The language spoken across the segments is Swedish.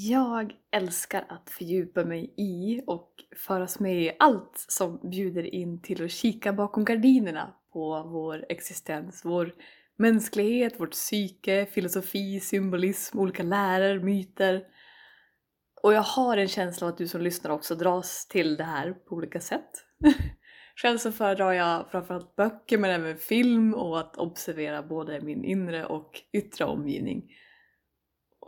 Jag älskar att fördjupa mig i och föras med i allt som bjuder in till att kika bakom gardinerna på vår existens, vår mänsklighet, vårt psyke, filosofi, symbolism, olika läror, myter. Och jag har en känsla av att du som lyssnar också dras till det här på olika sätt. Själv så föredrar jag framförallt böcker men även film och att observera både min inre och yttre omgivning.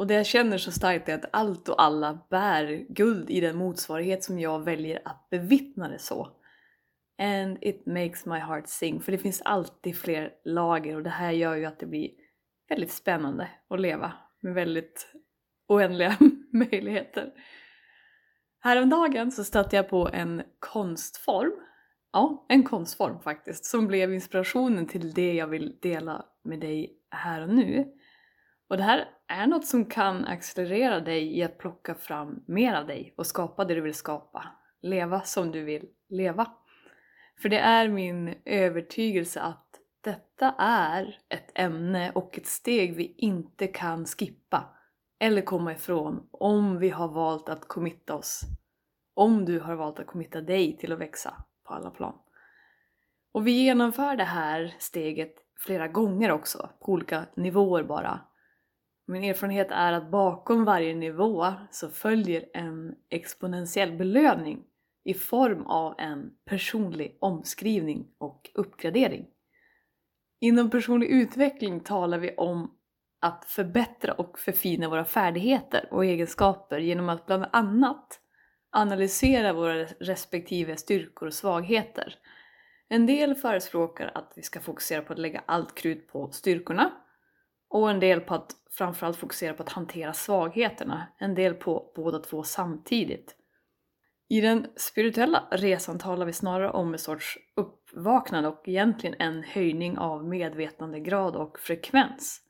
Och det jag känner så starkt är att allt och alla bär guld i den motsvarighet som jag väljer att bevittna det så. And it makes my heart sing, för det finns alltid fler lager och det här gör ju att det blir väldigt spännande att leva med väldigt oändliga möjligheter. Häromdagen så stötte jag på en konstform, ja, en konstform faktiskt, som blev inspirationen till det jag vill dela med dig här och nu. Och det här är något som kan accelerera dig i att plocka fram mer av dig och skapa det du vill skapa. Leva som du vill leva. För det är min övertygelse att detta är ett ämne och ett steg vi inte kan skippa eller komma ifrån om vi har valt att committa oss. Om du har valt att committa dig till att växa på alla plan. Och vi genomför det här steget flera gånger också, på olika nivåer bara. Min erfarenhet är att bakom varje nivå så följer en exponentiell belöning i form av en personlig omskrivning och uppgradering. Inom personlig utveckling talar vi om att förbättra och förfina våra färdigheter och egenskaper genom att bland annat analysera våra respektive styrkor och svagheter. En del förespråkar att vi ska fokusera på att lägga allt krut på styrkorna och en del på att framförallt fokusera på att hantera svagheterna, en del på båda två samtidigt. I den spirituella resan talar vi snarare om en sorts uppvaknande och egentligen en höjning av medvetandegrad och frekvens.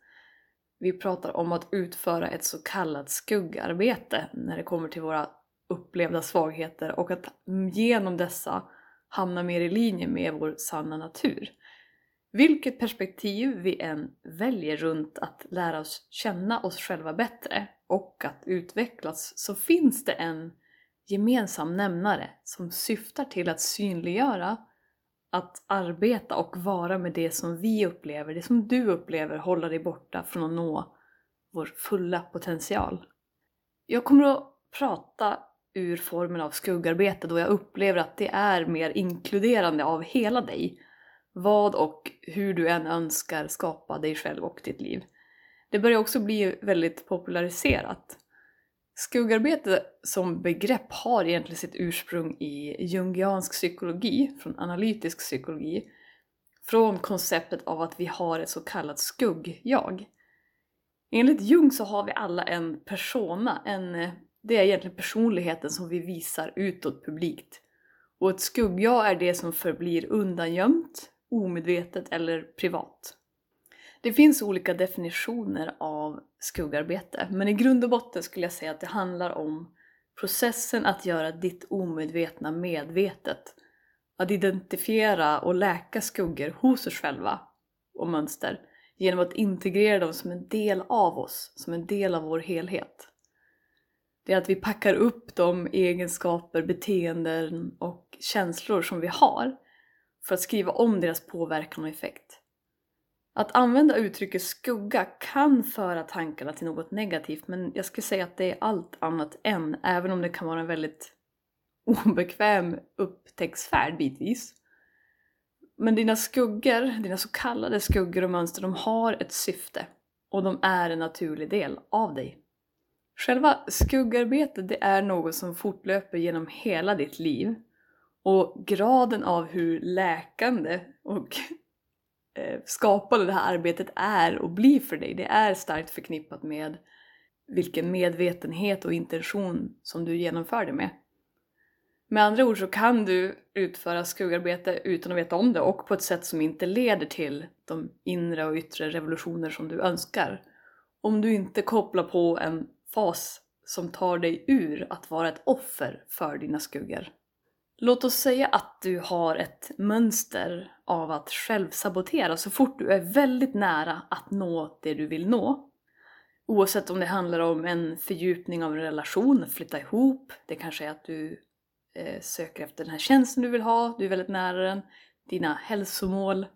Vi pratar om att utföra ett så kallat skuggarbete när det kommer till våra upplevda svagheter och att genom dessa hamna mer i linje med vår sanna natur. Vilket perspektiv vi än väljer runt att lära oss känna oss själva bättre och att utvecklas så finns det en gemensam nämnare som syftar till att synliggöra att arbeta och vara med det som vi upplever, det som du upplever hålla dig borta från att nå vår fulla potential. Jag kommer att prata ur formen av skuggarbete då jag upplever att det är mer inkluderande av hela dig vad och hur du än önskar skapa dig själv och ditt liv. Det börjar också bli väldigt populariserat. Skuggarbete som begrepp har egentligen sitt ursprung i jungiansk psykologi, från analytisk psykologi, från konceptet av att vi har ett så kallat skugg-jag. Enligt Jung så har vi alla en persona, en, det är egentligen personligheten som vi visar utåt publikt. Och ett skugg-jag är det som förblir undangömt, omedvetet eller privat. Det finns olika definitioner av skuggarbete, men i grund och botten skulle jag säga att det handlar om processen att göra ditt omedvetna medvetet. Att identifiera och läka skuggor hos oss själva och mönster genom att integrera dem som en del av oss, som en del av vår helhet. Det är att vi packar upp de egenskaper, beteenden och känslor som vi har för att skriva om deras påverkan och effekt. Att använda uttrycket skugga kan föra tankarna till något negativt men jag skulle säga att det är allt annat än, även om det kan vara en väldigt obekväm upptäcktsfärd bitvis. Men dina skuggor, dina så kallade skuggor och mönster, de har ett syfte och de är en naturlig del av dig. Själva skuggarbetet det är något som fortlöper genom hela ditt liv och graden av hur läkande och eh, skapande det här arbetet är och blir för dig, det är starkt förknippat med vilken medvetenhet och intention som du genomför det med. Med andra ord så kan du utföra skuggarbete utan att veta om det och på ett sätt som inte leder till de inre och yttre revolutioner som du önskar. Om du inte kopplar på en fas som tar dig ur att vara ett offer för dina skuggor. Låt oss säga att du har ett mönster av att självsabotera så fort du är väldigt nära att nå det du vill nå. Oavsett om det handlar om en fördjupning av en relation, att flytta ihop, det kanske är att du eh, söker efter den här tjänsten du vill ha, du är väldigt nära den, dina hälsomål.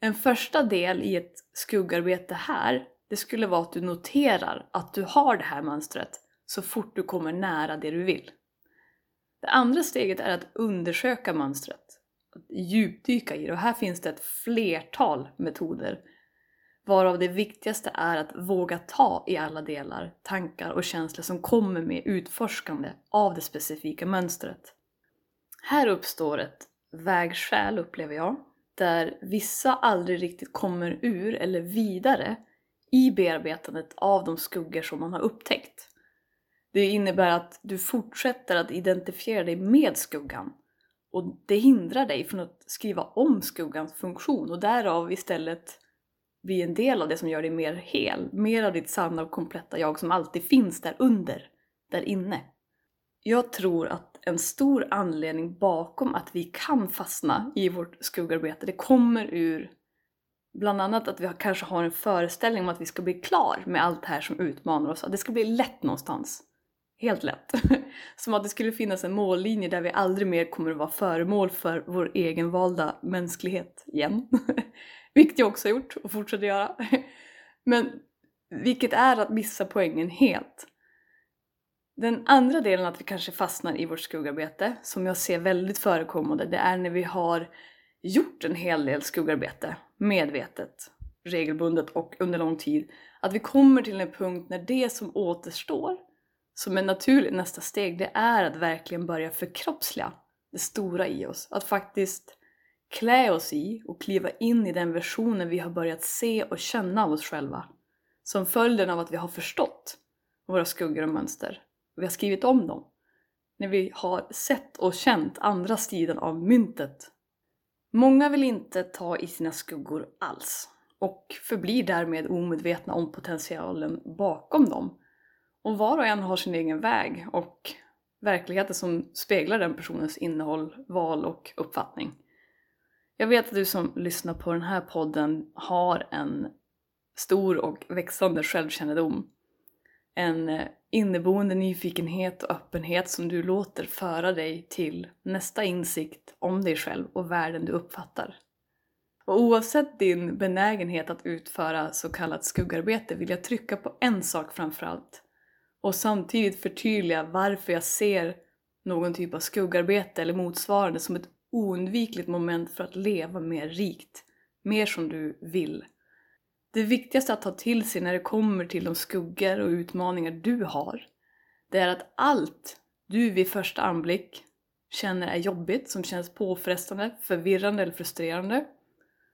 En första del i ett skuggarbete här, det skulle vara att du noterar att du har det här mönstret så fort du kommer nära det du vill. Det andra steget är att undersöka mönstret, att djupdyka i det och här finns det ett flertal metoder varav det viktigaste är att våga ta i alla delar, tankar och känslor som kommer med utforskande av det specifika mönstret. Här uppstår ett vägskäl upplever jag, där vissa aldrig riktigt kommer ur eller vidare i bearbetandet av de skuggor som man har upptäckt. Det innebär att du fortsätter att identifiera dig med skuggan och det hindrar dig från att skriva om skuggans funktion och därav istället bli en del av det som gör dig mer hel, mer av ditt sanna och kompletta jag som alltid finns där under, där inne. Jag tror att en stor anledning bakom att vi kan fastna i vårt skuggarbete, det kommer ur bland annat att vi kanske har en föreställning om att vi ska bli klar med allt det här som utmanar oss, att det ska bli lätt någonstans. Helt lätt. Som att det skulle finnas en mållinje där vi aldrig mer kommer att vara föremål för vår egenvalda mänsklighet igen. Vilket jag också har gjort och fortsätter göra. Men vilket är att missa poängen helt. Den andra delen att vi kanske fastnar i vårt skuggarbete, som jag ser väldigt förekommande, det är när vi har gjort en hel del skuggarbete, medvetet, regelbundet och under lång tid. Att vi kommer till en punkt när det som återstår, som är naturligt nästa steg, det är att verkligen börja förkroppsliga det stora i oss. Att faktiskt klä oss i och kliva in i den versionen vi har börjat se och känna av oss själva. Som följden av att vi har förstått våra skuggor och mönster. Vi har skrivit om dem. När vi har sett och känt andra sidan av myntet. Många vill inte ta i sina skuggor alls och förblir därmed omedvetna om potentialen bakom dem. Och var och en har sin egen väg och verkligheten som speglar den personens innehåll, val och uppfattning. Jag vet att du som lyssnar på den här podden har en stor och växande självkännedom. En eh, inneboende nyfikenhet och öppenhet som du låter föra dig till nästa insikt om dig själv och världen du uppfattar. Och oavsett din benägenhet att utföra så kallat skuggarbete vill jag trycka på en sak framförallt och samtidigt förtydliga varför jag ser någon typ av skuggarbete eller motsvarande som ett oundvikligt moment för att leva mer rikt, mer som du vill. Det viktigaste att ta till sig när det kommer till de skuggor och utmaningar du har, det är att allt du vid första anblick känner är jobbigt, som känns påfrestande, förvirrande eller frustrerande,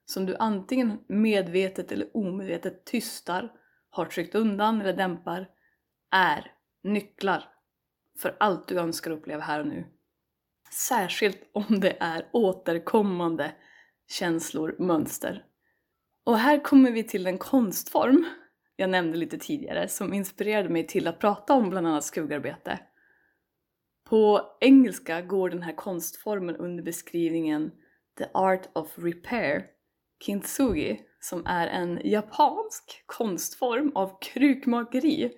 som du antingen medvetet eller omedvetet tystar, har tryckt undan eller dämpar, är nycklar för allt du önskar uppleva här och nu. Särskilt om det är återkommande känslor, mönster. Och här kommer vi till en konstform jag nämnde lite tidigare som inspirerade mig till att prata om bland annat skuggarbete. På engelska går den här konstformen under beskrivningen The Art of Repair, Kintsugi, som är en japansk konstform av krukmakeri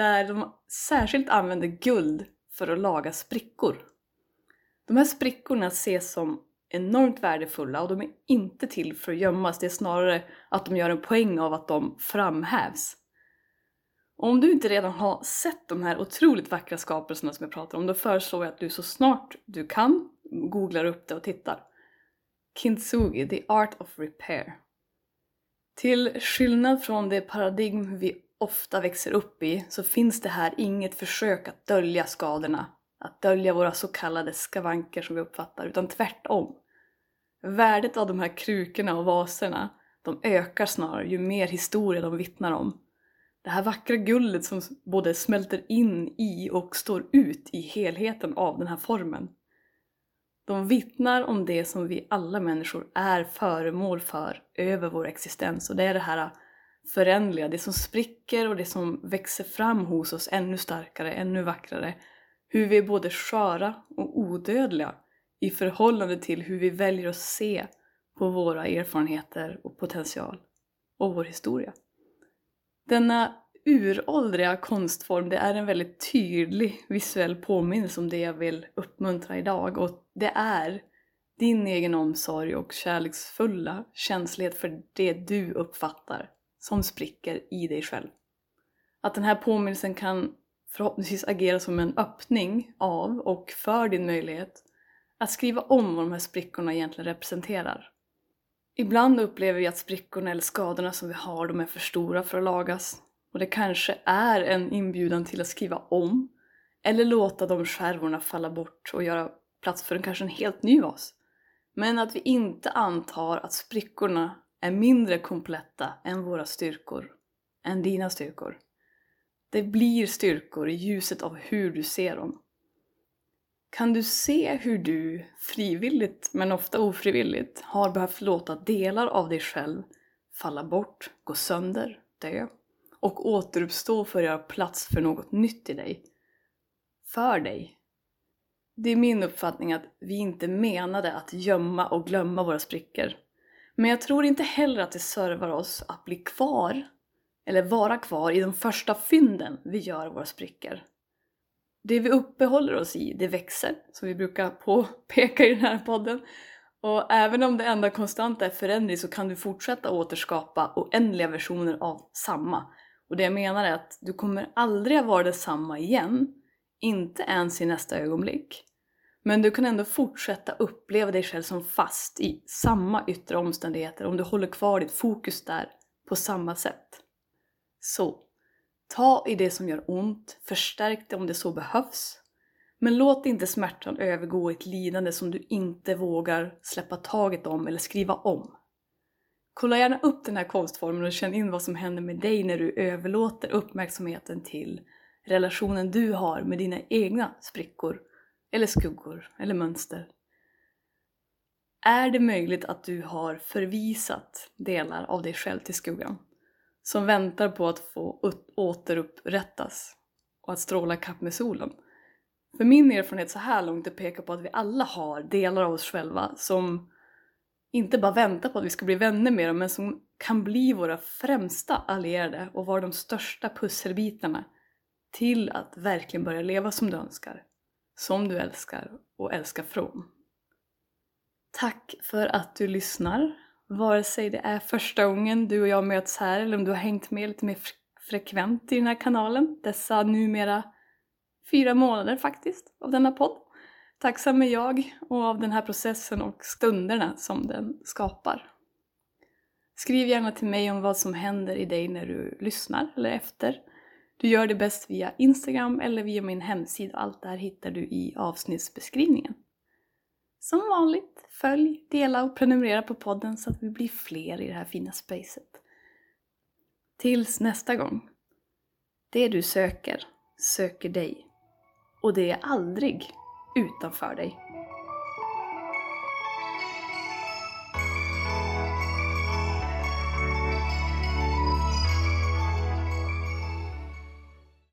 där de särskilt använder guld för att laga sprickor. De här sprickorna ses som enormt värdefulla och de är inte till för att gömmas. Det är snarare att de gör en poäng av att de framhävs. Och om du inte redan har sett de här otroligt vackra skapelserna som jag pratar om, då föreslår jag att du så snart du kan googlar upp det och tittar. Kintsugi, The Art of Repair. Till skillnad från det paradigm vi ofta växer upp i så finns det här inget försök att dölja skadorna, att dölja våra så kallade skavanker som vi uppfattar, utan tvärtom. Värdet av de här krukorna och vaserna, de ökar snarare ju mer historia de vittnar om. Det här vackra guldet som både smälter in i och står ut i helheten av den här formen. De vittnar om det som vi alla människor är föremål för över vår existens och det är det här förändliga, det som spricker och det som växer fram hos oss ännu starkare, ännu vackrare. Hur vi är både sköra och odödliga i förhållande till hur vi väljer att se på våra erfarenheter och potential och vår historia. Denna uråldriga konstform, det är en väldigt tydlig visuell påminnelse om det jag vill uppmuntra idag och det är din egen omsorg och kärleksfulla känslighet för det du uppfattar som spricker i dig själv. Att den här påminnelsen kan förhoppningsvis agera som en öppning av och för din möjlighet att skriva om vad de här sprickorna egentligen representerar. Ibland upplever vi att sprickorna eller skadorna som vi har, de är för stora för att lagas. Och det kanske är en inbjudan till att skriva om eller låta de skärvorna falla bort och göra plats för en kanske en helt ny vas. Men att vi inte antar att sprickorna är mindre kompletta än våra styrkor, än dina styrkor. Det blir styrkor i ljuset av hur du ser dem. Kan du se hur du, frivilligt men ofta ofrivilligt, har behövt låta delar av dig själv falla bort, gå sönder, dö och återuppstå för att göra plats för något nytt i dig? För dig. Det är min uppfattning att vi inte menade att gömma och glömma våra sprickor. Men jag tror inte heller att det servar oss att bli kvar, eller vara kvar i de första fynden vi gör våra sprickor. Det vi uppehåller oss i, det växer, som vi brukar påpeka i den här podden. Och även om det enda konstanta är förändring så kan du fortsätta återskapa oändliga versioner av samma. Och det jag menar är att du kommer aldrig att vara detsamma igen, inte ens i nästa ögonblick. Men du kan ändå fortsätta uppleva dig själv som fast i samma yttre omständigheter om du håller kvar ditt fokus där på samma sätt. Så, ta i det som gör ont, förstärk det om det så behövs. Men låt inte smärtan övergå i ett lidande som du inte vågar släppa taget om eller skriva om. Kolla gärna upp den här konstformen och känn in vad som händer med dig när du överlåter uppmärksamheten till relationen du har med dina egna sprickor eller skuggor eller mönster. Är det möjligt att du har förvisat delar av dig själv till skuggan som väntar på att få återupprättas och att stråla kapp med solen? För min erfarenhet så här långt pekar på att vi alla har delar av oss själva som inte bara väntar på att vi ska bli vänner med dem men som kan bli våra främsta allierade och vara de största pusselbitarna till att verkligen börja leva som du önskar som du älskar och älskar från. Tack för att du lyssnar. Vare sig det är första gången du och jag möts här eller om du har hängt med lite mer frekvent i den här kanalen dessa numera fyra månader faktiskt av denna podd. Tacksam är jag och av den här processen och stunderna som den skapar. Skriv gärna till mig om vad som händer i dig när du lyssnar eller efter du gör det bäst via Instagram eller via min hemsida. Allt det här hittar du i avsnittsbeskrivningen. Som vanligt, följ, dela och prenumerera på podden så att vi blir fler i det här fina spacet. Tills nästa gång. Det du söker, söker dig. Och det är aldrig utanför dig.